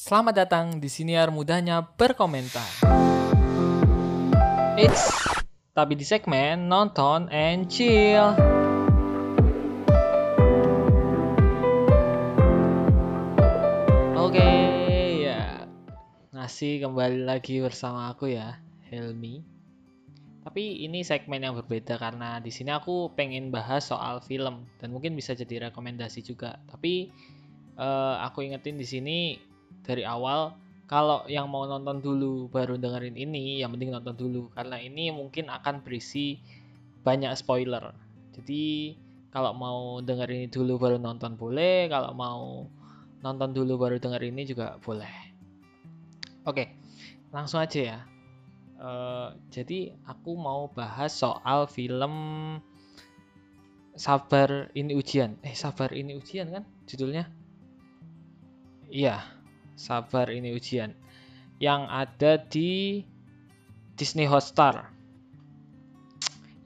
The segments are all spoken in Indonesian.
Selamat datang di siniar mudahnya berkomentar. It's tapi di segmen nonton and chill. Oke, ya. Masih kembali lagi bersama aku ya, Helmi. Tapi ini segmen yang berbeda karena di sini aku pengen bahas soal film dan mungkin bisa jadi rekomendasi juga. Tapi eh, aku ingetin di sini dari awal kalau yang mau nonton dulu baru dengerin ini, yang penting nonton dulu karena ini mungkin akan berisi banyak spoiler. Jadi kalau mau dengerin ini dulu baru nonton boleh, kalau mau nonton dulu baru denger ini juga boleh. Oke, langsung aja ya. Eh, jadi aku mau bahas soal film Sabar ini ujian. Eh, Sabar ini ujian kan judulnya? Iya, Sabar ini ujian. Yang ada di Disney Hotstar.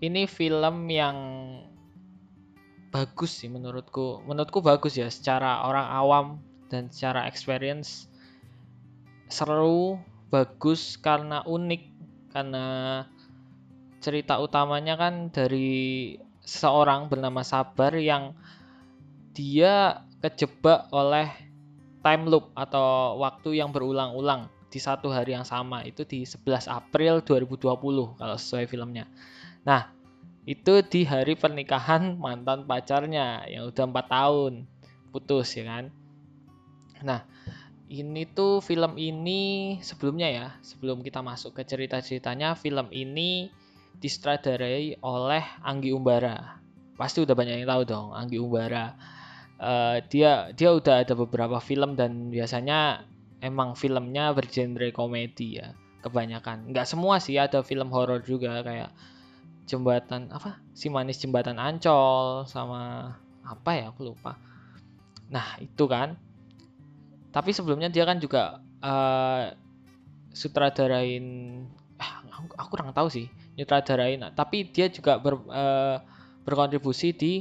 Ini film yang bagus sih menurutku. Menurutku bagus ya secara orang awam dan secara experience seru, bagus karena unik karena cerita utamanya kan dari seorang bernama Sabar yang dia kejebak oleh time loop atau waktu yang berulang-ulang di satu hari yang sama itu di 11 April 2020 kalau sesuai filmnya. Nah, itu di hari pernikahan mantan pacarnya yang udah empat tahun putus ya kan. Nah, ini tuh film ini sebelumnya ya, sebelum kita masuk ke cerita-ceritanya, film ini distradarai oleh Anggi Umbara. Pasti udah banyak yang tahu dong Anggi Umbara. Uh, dia dia udah ada beberapa film dan biasanya emang filmnya bergenre komedi ya kebanyakan. Nggak semua sih ada film horor juga kayak jembatan apa si manis jembatan Ancol sama apa ya aku lupa. Nah itu kan tapi sebelumnya dia kan juga uh, sutradarain ah, aku, aku kurang tahu sih nyutradarain tapi dia juga ber, uh, berkontribusi di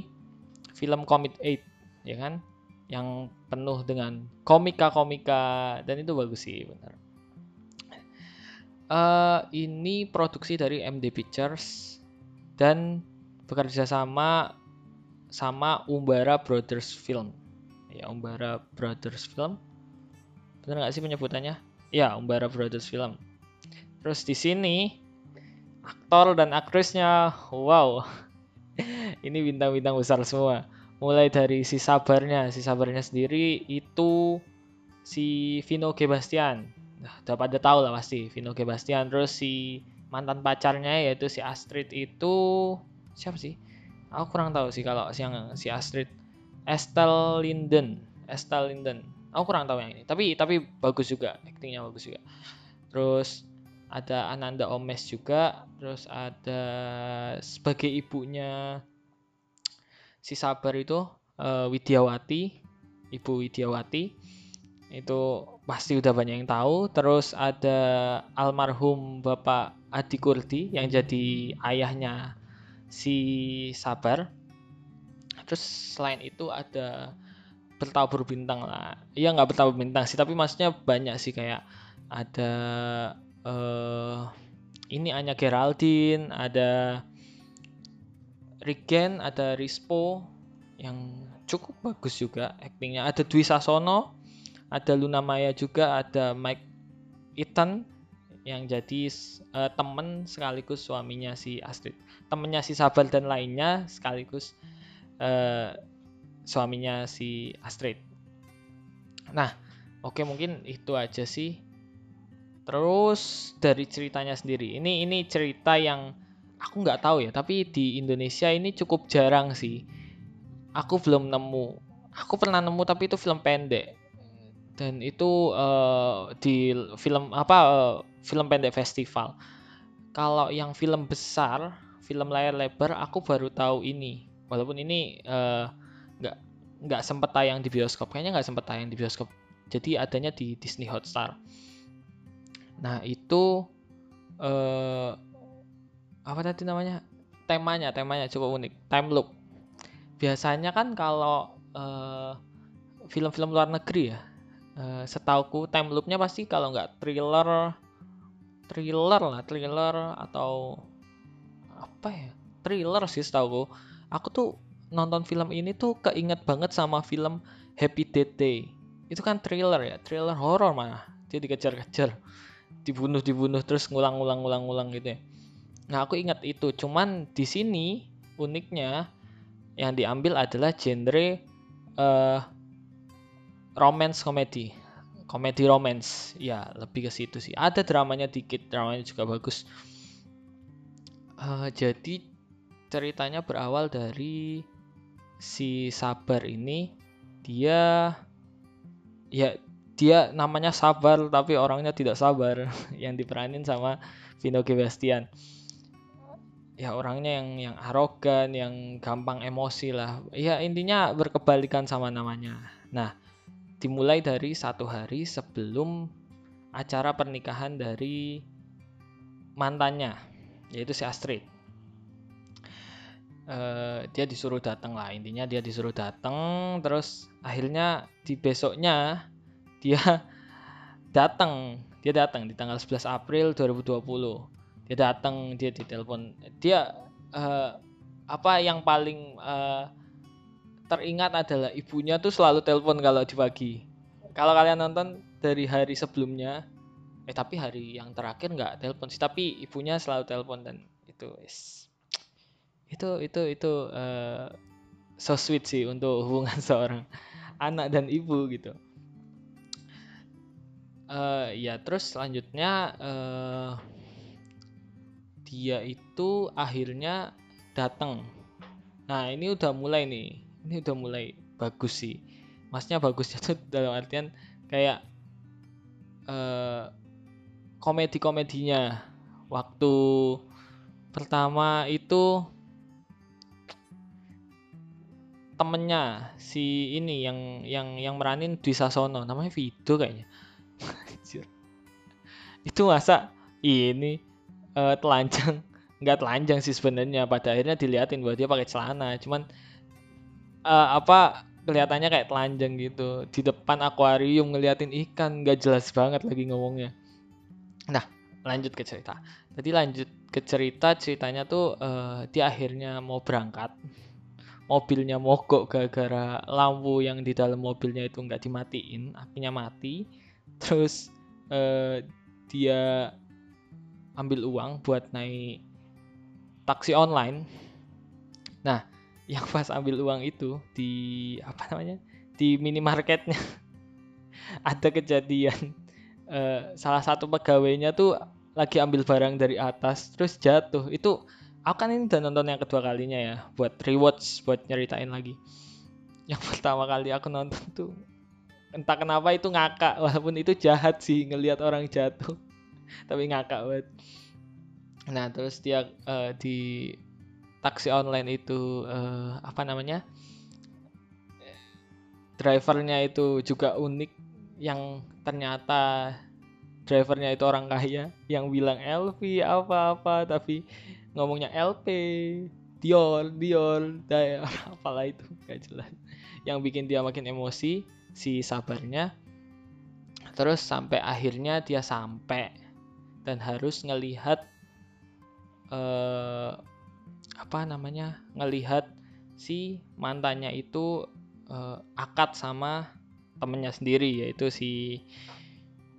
film Comic 8 ya kan yang penuh dengan komika-komika dan itu bagus sih benar uh, ini produksi dari MD Pictures dan bekerja sama sama Umbara Brothers Film ya Umbara Brothers Film Bener nggak sih penyebutannya? Ya, Umbara Brothers Film. Terus di sini aktor dan aktrisnya, wow, ini bintang-bintang besar semua. Mulai dari si sabarnya, si sabarnya sendiri itu si Vino Gebastian. Nah, udah pada tahu lah pasti Vino Gebastian. Terus si mantan pacarnya yaitu si Astrid itu siapa sih? Aku kurang tahu sih kalau yang si Astrid. Estelle Linden, Estelle Linden aku kurang tahu yang ini tapi tapi bagus juga actingnya bagus juga terus ada Ananda Omes juga terus ada sebagai ibunya si Sabar itu uh, Widyawati ibu Widyawati itu pasti udah banyak yang tahu. Terus ada almarhum Bapak Adi Kurdi yang jadi ayahnya si Sabar. Terus selain itu ada bertabur bintang lah. Iya nggak bertabur bintang sih tapi maksudnya banyak sih. Kayak ada uh, ini Anya Geraldine ada Regen ada Rispo yang cukup bagus juga aktingnya ada Dwi Sasono ada Luna Maya juga ada Mike Ethan yang jadi uh, temen sekaligus suaminya si Astrid temennya si Sabal dan lainnya sekaligus uh, suaminya si Astrid. Nah, oke okay, mungkin itu aja sih. Terus dari ceritanya sendiri, ini ini cerita yang aku nggak tahu ya, tapi di Indonesia ini cukup jarang sih. Aku belum nemu. Aku pernah nemu tapi itu film pendek. Dan itu uh, di film apa uh, film pendek festival. Kalau yang film besar, film layar lebar, aku baru tahu ini. Walaupun ini uh, nggak nggak sempet tayang di bioskop kayaknya nggak sempet tayang di bioskop jadi adanya di Disney Hotstar nah itu eh, apa tadi namanya? Temanya temanya cukup unik. Time loop. Biasanya kan kalau eh, film-film luar negeri ya uh, setauku time loopnya pasti kalau nggak thriller thriller lah thriller atau apa ya? Thriller sih setauku. Aku tuh nonton film ini tuh keinget banget sama film Happy Death Day. Itu kan thriller ya thriller horror mana dia dikejar-kejar dibunuh dibunuh terus ngulang-ngulang ngulang-ngulang gitu ya nah aku ingat itu. Cuman di sini uniknya yang diambil adalah genre uh, romance komedi. Komedi romance. Ya lebih ke situ sih. Ada dramanya dikit dramanya juga bagus. Uh, jadi ceritanya berawal dari si sabar ini. Dia ya dia namanya sabar tapi orangnya tidak sabar. Yang diperanin sama Vino Gebastian ya orangnya yang yang arogan, yang gampang emosi lah. Ya intinya berkebalikan sama namanya. Nah, dimulai dari satu hari sebelum acara pernikahan dari mantannya, yaitu si Astrid. Uh, dia disuruh datang lah intinya dia disuruh datang terus akhirnya di besoknya dia datang dia datang di tanggal 11 April 2020 dia datang dia ditelepon. Dia uh, apa yang paling uh, teringat adalah ibunya tuh selalu telepon kalau di pagi kalau kalian nonton dari hari sebelumnya eh tapi hari yang terakhir nggak telepon sih tapi ibunya selalu telepon dan itu is itu itu itu uh, so sweet sih untuk hubungan seorang anak dan ibu gitu. Uh, ya terus selanjutnya uh, dia itu akhirnya datang. Nah ini udah mulai nih, ini udah mulai bagus sih. Masnya bagusnya tuh dalam artian kayak uh, komedi-komedinya. Waktu pertama itu temennya si ini yang yang yang meranin di Sasono namanya Vido kayaknya itu masa ini uh, telanjang. Nggak telanjang sih sebenarnya. Pada akhirnya diliatin bahwa dia pakai celana. Cuman uh, apa kelihatannya kayak telanjang gitu. Di depan akuarium ngeliatin ikan nggak jelas banget lagi ngomongnya. Nah lanjut ke cerita. Tadi lanjut ke cerita ceritanya tuh uh, dia akhirnya mau berangkat. Mobilnya mogok gara-gara lampu yang di dalam mobilnya itu nggak dimatiin apinya mati. Terus uh, dia ambil uang buat naik taksi online. Nah, yang pas ambil uang itu di apa namanya di minimarketnya ada kejadian uh, salah satu pegawainya tuh lagi ambil barang dari atas terus jatuh. Itu aku kan ini udah nonton yang kedua kalinya ya buat rewatch buat nyeritain lagi. Yang pertama kali aku nonton tuh entah kenapa itu ngakak walaupun itu jahat sih ngelihat orang jatuh tapi ngakak banget. Nah terus dia uh, di taksi online itu uh, apa namanya drivernya itu juga unik yang ternyata drivernya itu orang kaya yang bilang LV apa-apa tapi ngomongnya LP Dior Dior Dior apalah itu gak jelas. Yang bikin dia makin emosi si sabarnya. Terus sampai akhirnya dia sampai dan harus ngelihat uh, apa namanya ngelihat si mantannya itu uh, akad sama temennya sendiri yaitu si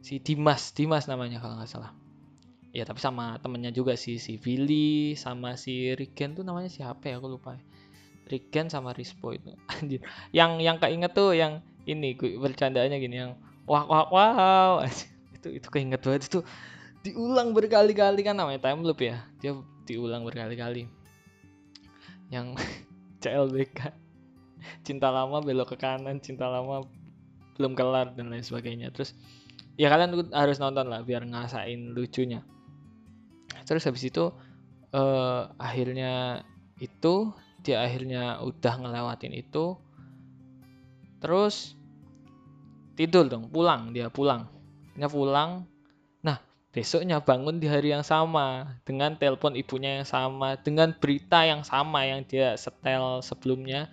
si Dimas Dimas namanya kalau nggak salah. Ya tapi sama temennya juga si si Billy sama si Rigen tuh namanya siapa ya? Aku lupa. Rigen sama Rispo itu. Anjir. Yang yang keinget tuh yang ini bercandaannya gini yang wah wah wow itu itu keinget banget itu diulang berkali-kali kan namanya time loop ya. Dia diulang berkali-kali. Yang CLBK cinta lama belok ke kanan cinta lama belum kelar dan lain sebagainya. Terus ya kalian harus nonton lah biar ngasain lucunya. Terus habis itu uh, akhirnya itu dia akhirnya udah ngelewatin itu. Terus tidur dong pulang dia pulang. Dia pulang besoknya bangun di hari yang sama dengan telepon ibunya yang sama dengan berita yang sama yang dia setel sebelumnya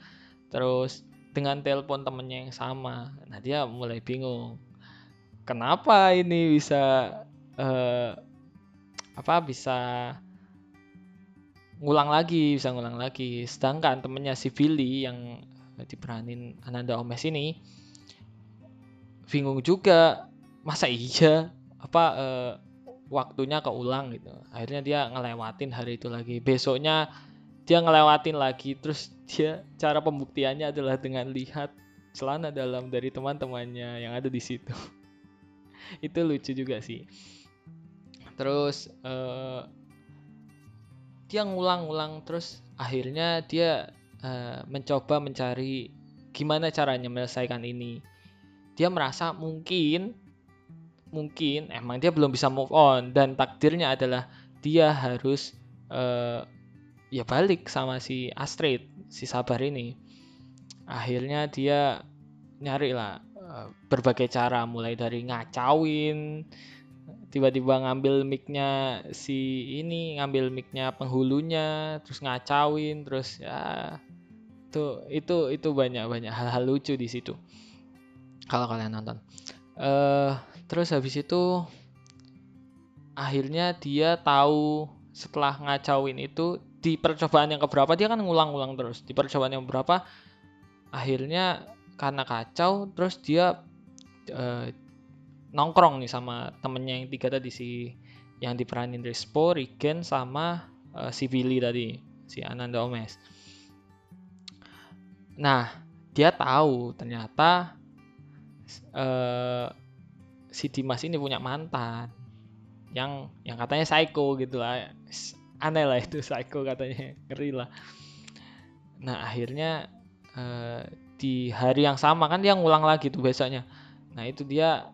terus dengan telepon temennya yang sama. Nah dia mulai bingung kenapa ini bisa uh, apa bisa ngulang lagi bisa ngulang lagi. Sedangkan temennya si Billy yang diperanin Ananda Omes ini bingung juga masa iya apa uh, waktunya keulang gitu. Akhirnya dia ngelewatin hari itu lagi. Besoknya dia ngelewatin lagi terus dia cara pembuktiannya adalah dengan lihat celana dalam dari teman-temannya yang ada di situ. Itu lucu juga sih. Terus uh, dia ngulang-ngulang terus akhirnya dia uh, mencoba mencari gimana caranya menyelesaikan ini. Dia merasa mungkin mungkin emang dia belum bisa move on. Dan takdirnya adalah dia harus uh, ya balik sama si Astrid si Sabar ini. Akhirnya dia nyari lah uh, berbagai cara mulai dari ngacauin tiba-tiba ngambil micnya si ini ngambil micnya penghulunya terus ngacauin terus ya itu itu itu banyak banyak hal-hal lucu di situ. Kalau kalian nonton. Uh, terus habis itu akhirnya dia tahu setelah ngacauin itu di percobaan yang keberapa dia kan ngulang-ngulang terus di percobaan yang berapa akhirnya karena kacau terus dia uh, nongkrong nih sama temennya yang tiga tadi si yang diperanin Rispo, Regen sama uh, si Billy tadi, si Ananda Omes. Nah, dia tahu ternyata uh, si Dimas ini punya mantan yang yang katanya psycho gitu lah. Aneh lah itu psycho katanya, ngeri lah. Nah, akhirnya uh, di hari yang sama kan dia ngulang lagi tuh besoknya. Nah, itu dia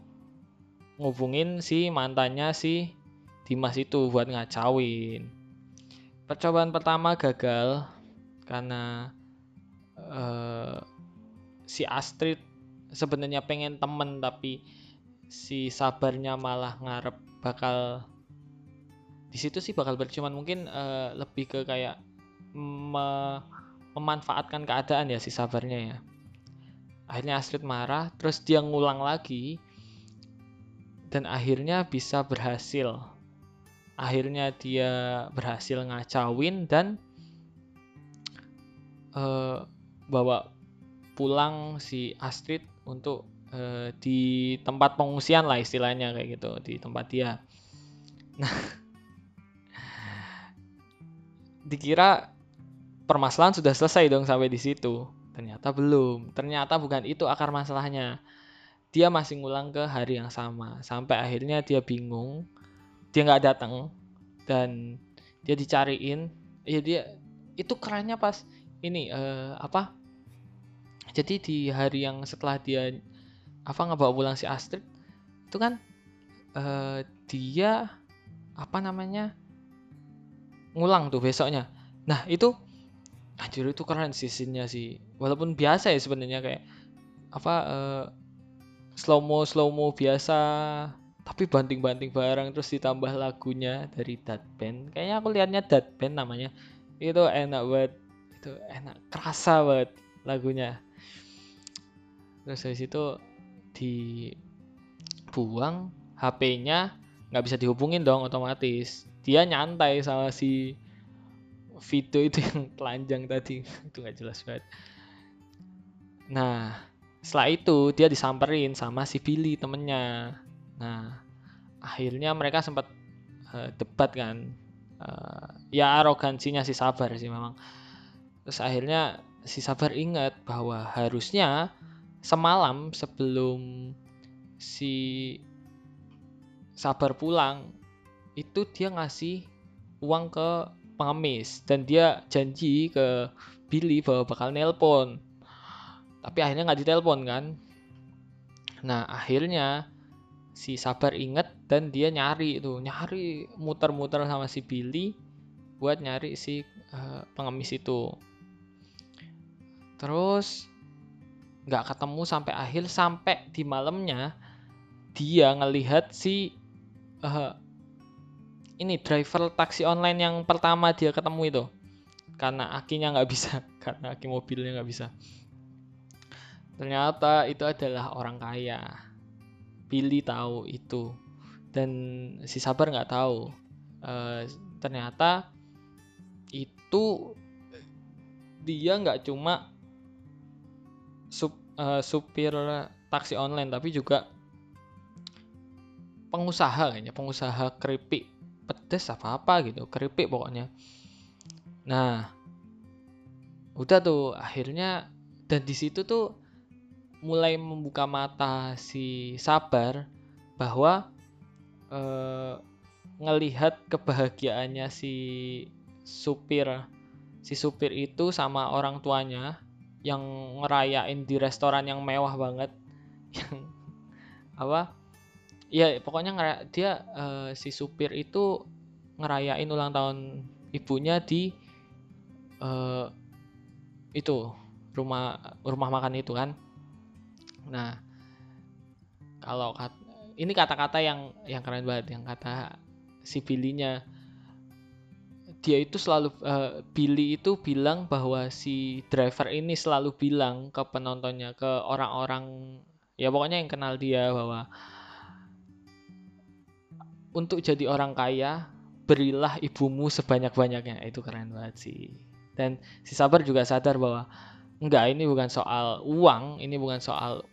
ngubungin si mantannya si Dimas itu buat ngacauin. Percobaan pertama gagal karena uh, si Astrid sebenarnya pengen temen tapi si sabarnya malah ngarep bakal di situ sih bakal bercuman mungkin uh, lebih ke kayak me memanfaatkan keadaan ya si sabarnya ya akhirnya Astrid marah terus dia ngulang lagi dan akhirnya bisa berhasil. Akhirnya dia berhasil ngacawin dan uh, bawa pulang si Astrid untuk uh, di tempat pengungsian lah istilahnya kayak gitu di tempat dia. Nah, dikira permasalahan sudah selesai dong sampai di situ. Ternyata belum. Ternyata bukan itu akar masalahnya dia masih ngulang ke hari yang sama sampai akhirnya dia bingung dia nggak datang dan dia dicariin ya dia itu kerennya pas ini uh, apa jadi di hari yang setelah dia apa ngebawa pulang si Astrid itu kan uh, dia apa namanya ngulang tuh besoknya. Nah itu anjir itu keren sih sih. Walaupun biasa ya sebenarnya kayak apa uh, slow mo slow mo biasa tapi banting-banting barang terus ditambah lagunya dari Dad Band. Kayaknya aku lihatnya Dad Band namanya. Itu enak banget itu enak kerasa banget lagunya. Terus dari situ dibuang HP-nya nggak bisa dihubungin dong otomatis. Dia nyantai sama si Vito itu yang telanjang tadi. Itu nggak jelas banget. Nah setelah itu dia disamperin sama si Billy temennya. Nah akhirnya mereka sempat uh, debat kan. Uh, ya arogansinya si Sabar sih memang. Terus akhirnya si Sabar ingat bahwa harusnya semalam sebelum si Sabar pulang itu dia ngasih uang ke pengemis dan dia janji ke Billy bahwa bakal nelpon. Tapi akhirnya nggak ditelepon kan. Nah akhirnya si Sabar inget dan dia nyari itu nyari muter-muter sama si Billy buat nyari si uh, pengemis itu. Terus nggak ketemu sampai akhir sampai di malamnya dia ngelihat si uh, ini driver taksi online yang pertama dia ketemu itu. Karena akinya nggak bisa karena aki mobilnya nggak bisa. Ternyata itu adalah orang kaya. Billy tahu itu. Dan si Sabar nggak tahu. Uh, ternyata itu dia nggak cuma sup, uh, supir taksi online tapi juga pengusaha kayaknya pengusaha keripik pedes apa apa gitu keripik pokoknya. Nah udah tuh akhirnya dan di situ tuh mulai membuka mata si sabar bahwa uh, ngelihat kebahagiaannya si supir si supir itu sama orang tuanya yang ngerayain di restoran yang mewah banget yang apa? Ya pokoknya dia uh, si supir itu ngerayain ulang tahun ibunya di uh, itu rumah rumah makan itu kan. Nah kalau kat, ini kata-kata yang yang keren banget yang kata si Billy-nya dia itu selalu uh, Billy itu bilang bahwa si driver ini selalu bilang ke penontonnya ke orang-orang ya pokoknya yang kenal dia bahwa untuk jadi orang kaya berilah ibumu sebanyak-banyaknya. Itu keren banget sih. Dan si sabar juga sadar bahwa enggak ini bukan soal uang ini bukan soal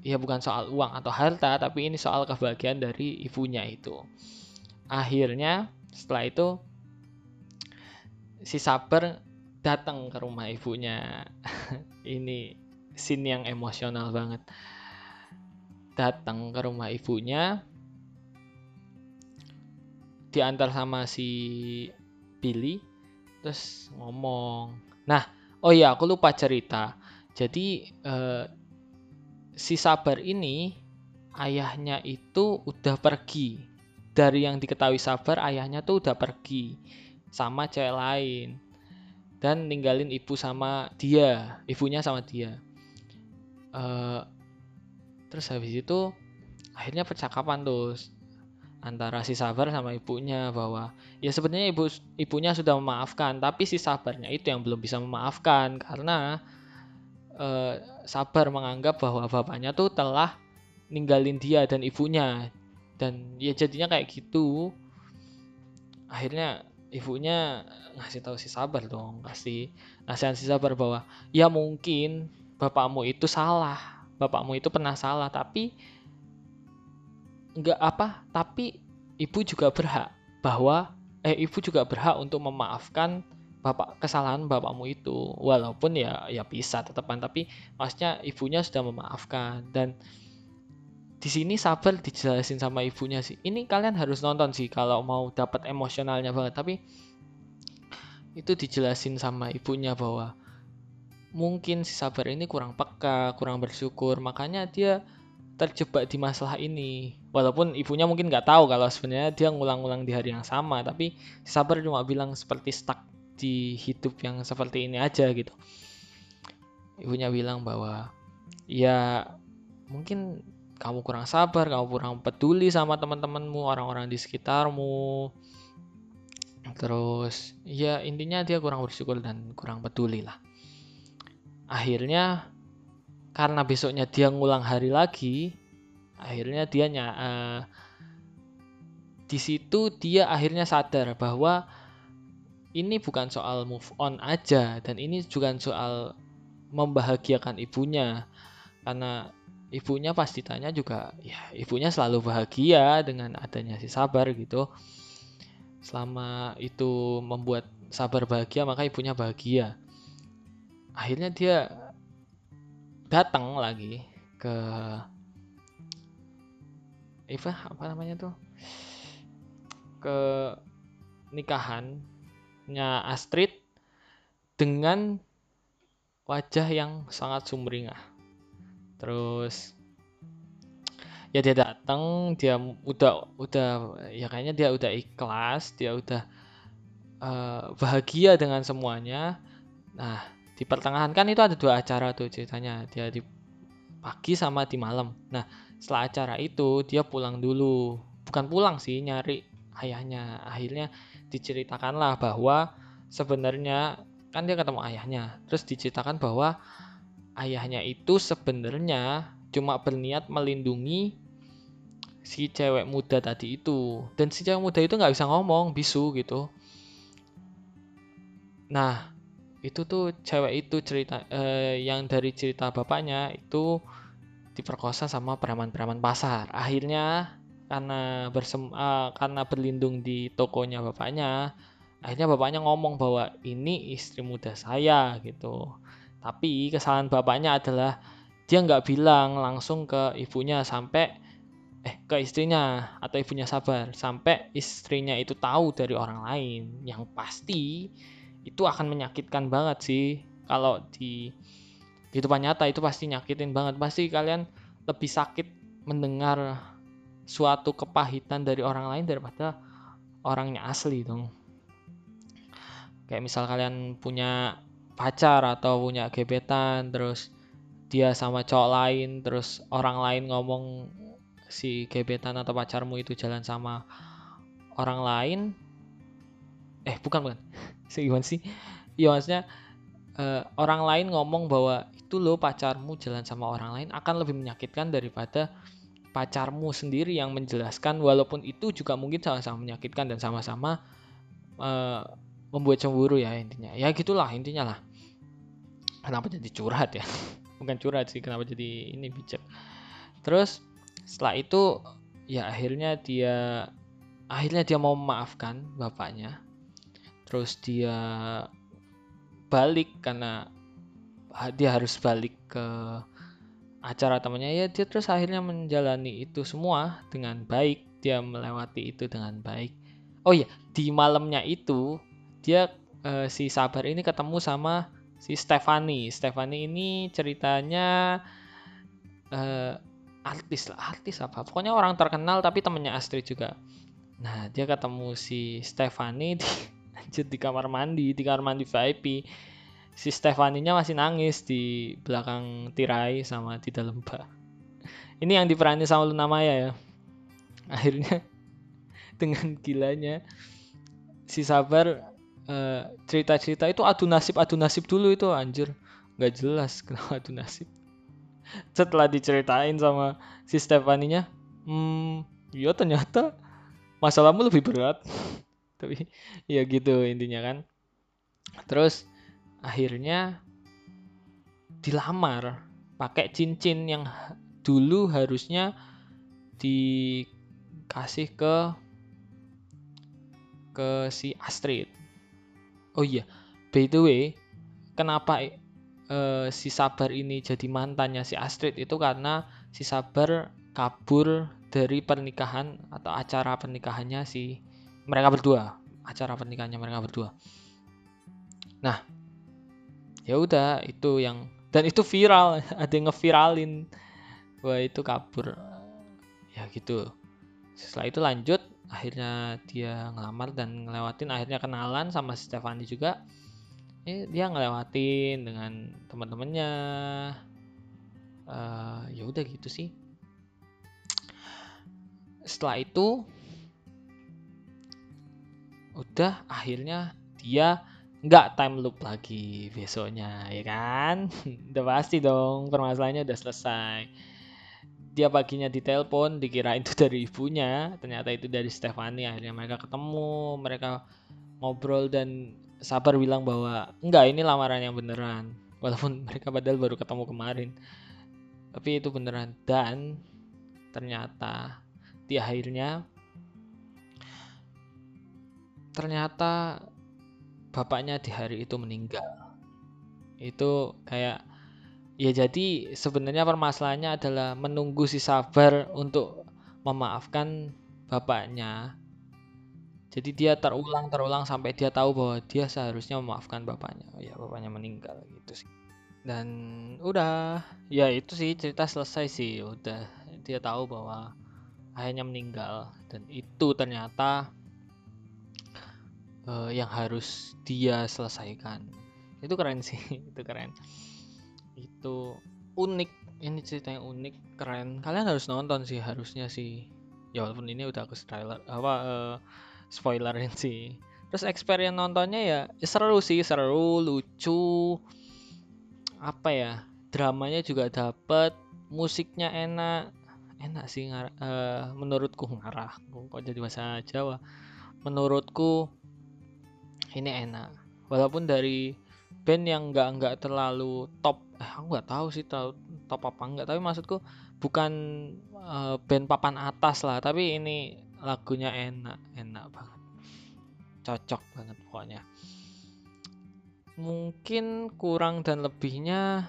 ya bukan soal uang atau harta tapi ini soal kebahagiaan dari ibunya itu. Akhirnya setelah itu si sabar datang ke rumah ibunya. Ini scene yang emosional banget. Datang ke rumah ibunya. Diantar sama si Billy terus ngomong nah oh iya aku lupa cerita. Jadi eh, si Sabar ini ayahnya itu udah pergi. Dari yang diketahui Sabar ayahnya tuh udah pergi sama cewek lain. Dan ninggalin ibu sama dia ibunya sama dia. Uh, terus habis itu akhirnya percakapan tuh antara si sabar sama ibunya bahwa ya sebenarnya ibu ibunya sudah memaafkan tapi si sabarnya itu yang belum bisa memaafkan karena eh, sabar menganggap bahwa bapaknya tuh telah ninggalin dia dan ibunya. Dan ya jadinya kayak gitu. Akhirnya ibunya ngasih tahu si sabar dong kasih nasihat si sabar bahwa ya mungkin bapakmu itu salah bapakmu itu pernah salah tapi nggak apa tapi ibu juga berhak bahwa eh ibu juga berhak untuk memaafkan bapak kesalahan bapakmu itu. Walaupun ya ya bisa tetepan tapi maksudnya ibunya sudah memaafkan dan di sini sabar dijelasin sama ibunya sih. Ini kalian harus nonton sih kalau mau dapat emosionalnya banget. Tapi itu dijelasin sama ibunya bahwa mungkin si sabar ini kurang peka kurang bersyukur. Makanya dia terjebak di masalah ini. Walaupun ibunya mungkin nggak tahu kalau sebenarnya dia ngulang-ulang di hari yang sama tapi sabar cuma bilang seperti stuck di hidup yang seperti ini aja gitu. Ibunya bilang bahwa ya mungkin kamu kurang sabar kamu kurang peduli sama teman-temanmu orang-orang di sekitarmu. Terus ya intinya dia kurang bersyukur dan kurang peduli lah. Akhirnya karena besoknya dia ngulang hari lagi akhirnya dia uh, di situ dia akhirnya sadar bahwa ini bukan soal move on aja dan ini juga soal membahagiakan ibunya. Karena ibunya pasti tanya juga ya ibunya selalu bahagia dengan adanya si sabar gitu. Selama itu membuat sabar bahagia maka ibunya bahagia. Akhirnya dia datang lagi ke Eva apa namanya tuh? Ke nikahannya Astrid dengan wajah yang sangat sumringah. Terus ya dia datang, dia udah udah ya kayaknya dia udah ikhlas, dia udah uh, bahagia dengan semuanya. Nah, di pertengahan kan itu ada dua acara tuh ceritanya dia di pagi sama di malam. Nah setelah acara itu dia pulang dulu. Bukan pulang sih nyari ayahnya. Akhirnya diceritakanlah bahwa sebenarnya kan dia ketemu ayahnya. Terus diceritakan bahwa ayahnya itu sebenarnya cuma berniat melindungi si cewek muda tadi itu. Dan si cewek muda itu nggak bisa ngomong bisu gitu. Nah itu tuh cewek itu cerita eh, yang dari cerita bapaknya itu diperkosa sama preman-preman pasar. Akhirnya karena bersem uh, karena berlindung di tokonya bapaknya akhirnya bapaknya ngomong bahwa ini istri muda saya gitu tapi kesalahan bapaknya adalah dia nggak bilang langsung ke ibunya sampai eh ke istrinya atau ibunya sabar sampai istrinya itu tahu dari orang lain. Yang pasti itu akan menyakitkan banget sih. Kalau di kehidupan nyata itu pasti nyakitin banget. Pasti kalian lebih sakit mendengar suatu kepahitan dari orang lain daripada orangnya asli dong. Kayak misal kalian punya pacar atau punya gebetan terus dia sama cowok lain terus orang lain ngomong si gebetan atau pacarmu itu jalan sama orang lain. Eh bukan bukan. Gimana sih? Iya maksudnya uh, orang lain ngomong bahwa itu loh pacarmu jalan sama orang lain akan lebih menyakitkan daripada pacarmu sendiri yang menjelaskan walaupun itu juga mungkin sama-sama menyakitkan dan sama-sama uh, membuat cemburu ya intinya. Ya gitulah intinya lah kenapa jadi curhat ya? Bukan curhat sih kenapa jadi ini bijak. Terus setelah itu ya akhirnya dia akhirnya dia mau memaafkan bapaknya. Terus dia balik karena dia harus balik ke acara temannya. Ya dia terus akhirnya menjalani itu semua dengan baik. Dia melewati itu dengan baik. Oh ya di malamnya itu dia uh, si sabar ini ketemu sama si Stefani. Stefani ini ceritanya uh, artis lah artis apa. Pokoknya orang terkenal tapi temennya Astrid juga. Nah dia ketemu si Stefani di lanjut di kamar mandi di kamar mandi VIP si Stefaninya masih nangis di belakang tirai sama di dalam bak ini yang diperani sama Luna Maya ya. Akhirnya dengan gilanya si Sabar cerita-cerita uh, itu adu nasib adu nasib dulu itu anjir. Nggak jelas kenapa adu nasib. Setelah diceritain sama si Stefaninya hmm ya ternyata masalahmu lebih berat. Tapi ya gitu intinya kan. Terus akhirnya dilamar pakai cincin yang dulu harusnya dikasih ke ke si Astrid oh iya by the way kenapa uh, si Sabar ini jadi mantannya si Astrid itu karena si Sabar kabur dari pernikahan atau acara pernikahannya si mereka berdua acara pernikahannya mereka berdua. Nah ya udah itu yang dan itu viral ada yang ngeviralin wah itu kabur. Ya gitu. Setelah itu lanjut akhirnya dia ngelamar dan ngelewatin akhirnya kenalan sama si Stefani juga. Eh, dia ngelewatin dengan teman-temannya uh, ya udah gitu sih. Setelah itu udah akhirnya dia nggak time loop lagi besoknya ya kan? Udah pasti dong permasalahannya udah selesai dia paginya ditelepon dikira itu dari ibunya ternyata itu dari Stefani akhirnya mereka ketemu mereka ngobrol dan Sabar bilang bahwa enggak ini lamaran yang beneran. Walaupun mereka padahal baru ketemu kemarin. Tapi itu beneran. Dan ternyata di akhirnya ternyata bapaknya di hari itu meninggal. Itu kayak ya jadi sebenarnya permasalahannya adalah menunggu si sabar untuk memaafkan bapaknya jadi dia terulang terulang sampai dia tahu bahwa dia seharusnya memaafkan bapaknya. Ya bapaknya meninggal gitu sih. Dan udah, ya itu sih cerita selesai sih. Udah dia tahu bahwa ayahnya meninggal dan itu ternyata uh, yang harus dia selesaikan. Itu keren sih, itu keren. Itu unik. Ini cerita yang unik, keren. Kalian harus nonton sih harusnya sih. Ya walaupun ini udah aku trailer apa uh, spoilerin sih terus experience nontonnya ya, seru sih seru lucu apa ya dramanya juga dapet musiknya enak enak sih ngar uh, menurutku ngarah kok jadi bahasa Jawa menurutku ini enak walaupun dari band yang nggak nggak terlalu top eh aku nggak tahu sih tahu top apa enggak tapi maksudku bukan uh, band papan atas lah tapi ini lagunya enak enak banget. Cocok banget pokoknya. Mungkin kurang dan lebihnya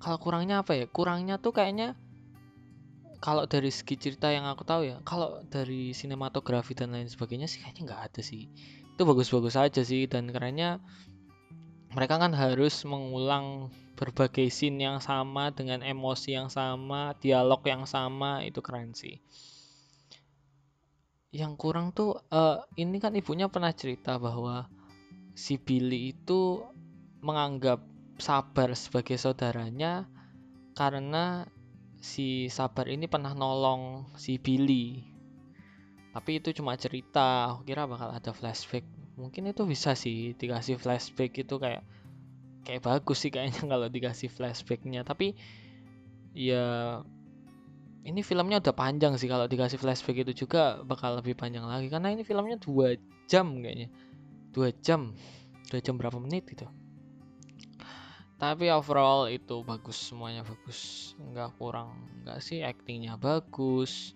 kalau kurangnya apa ya? Kurangnya tuh kayaknya kalau dari segi cerita yang aku tahu ya kalau dari sinematografi dan lain sebagainya sih kayaknya nggak ada sih. Itu bagus-bagus aja sih dan kerennya mereka kan harus mengulang berbagai scene yang sama dengan emosi yang sama dialog yang sama itu keren sih yang kurang tuh uh, ini kan ibunya pernah cerita bahwa si Billy itu menganggap Sabar sebagai saudaranya karena si Sabar ini pernah nolong si Billy. Tapi itu cuma cerita, aku kira bakal ada flashback. Mungkin itu bisa sih dikasih flashback itu kayak kayak bagus sih kayaknya kalau dikasih flashbacknya. Tapi ya ini filmnya udah panjang sih. Kalau dikasih flashback itu juga bakal lebih panjang lagi. Karena ini filmnya dua jam kayaknya. Dua jam. Dua jam berapa menit gitu. Tapi overall itu bagus semuanya bagus. Nggak kurang nggak sih. Actingnya bagus.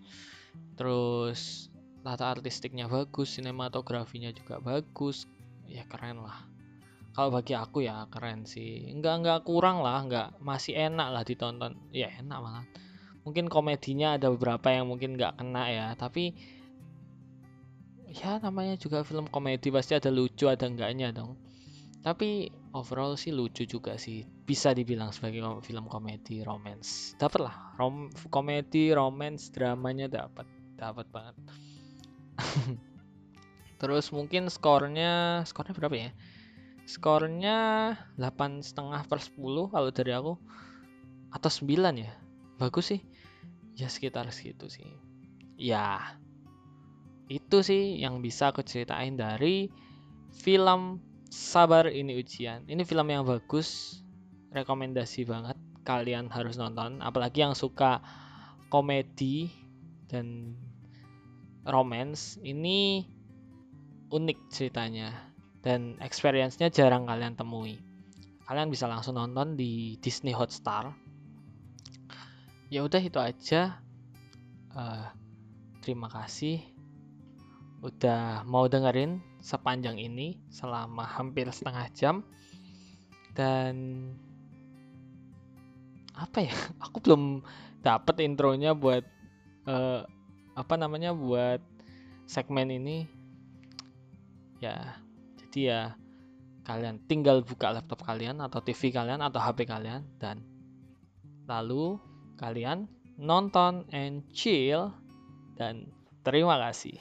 Terus tata artistiknya bagus. Sinematografinya juga bagus. Ya keren lah kalau bagi aku ya keren sih. Nggak nggak kurang lah nggak masih enak lah ditonton. Ya enak banget mungkin komedinya ada beberapa yang mungkin nggak kena ya tapi ya namanya juga film komedi pasti ada lucu ada enggaknya dong. Tapi overall sih lucu juga sih bisa dibilang sebagai film komedi romance. Dapat lah rom komedi romance dramanya dapat dapat banget. Terus mungkin skornya skornya berapa ya skornya delapan setengah per 10 kalau dari aku. Atau 9 ya? Bagus sih. Ya sekitar segitu sih. Ya itu sih yang bisa aku ceritain dari film Sabar Ini Ujian. Ini film yang bagus, rekomendasi banget. Kalian harus nonton, apalagi yang suka komedi dan romance. Ini unik ceritanya dan experience-nya jarang kalian temui. Kalian bisa langsung nonton di Disney Hotstar. Ya udah itu aja. Uh, terima kasih udah mau dengerin sepanjang ini selama hampir setengah jam dan apa ya aku belum dapet intronya buat uh, apa namanya buat segmen ini ya jadi ya kalian tinggal buka laptop kalian atau TV kalian atau HP kalian dan lalu kalian nonton and chill dan terima kasih.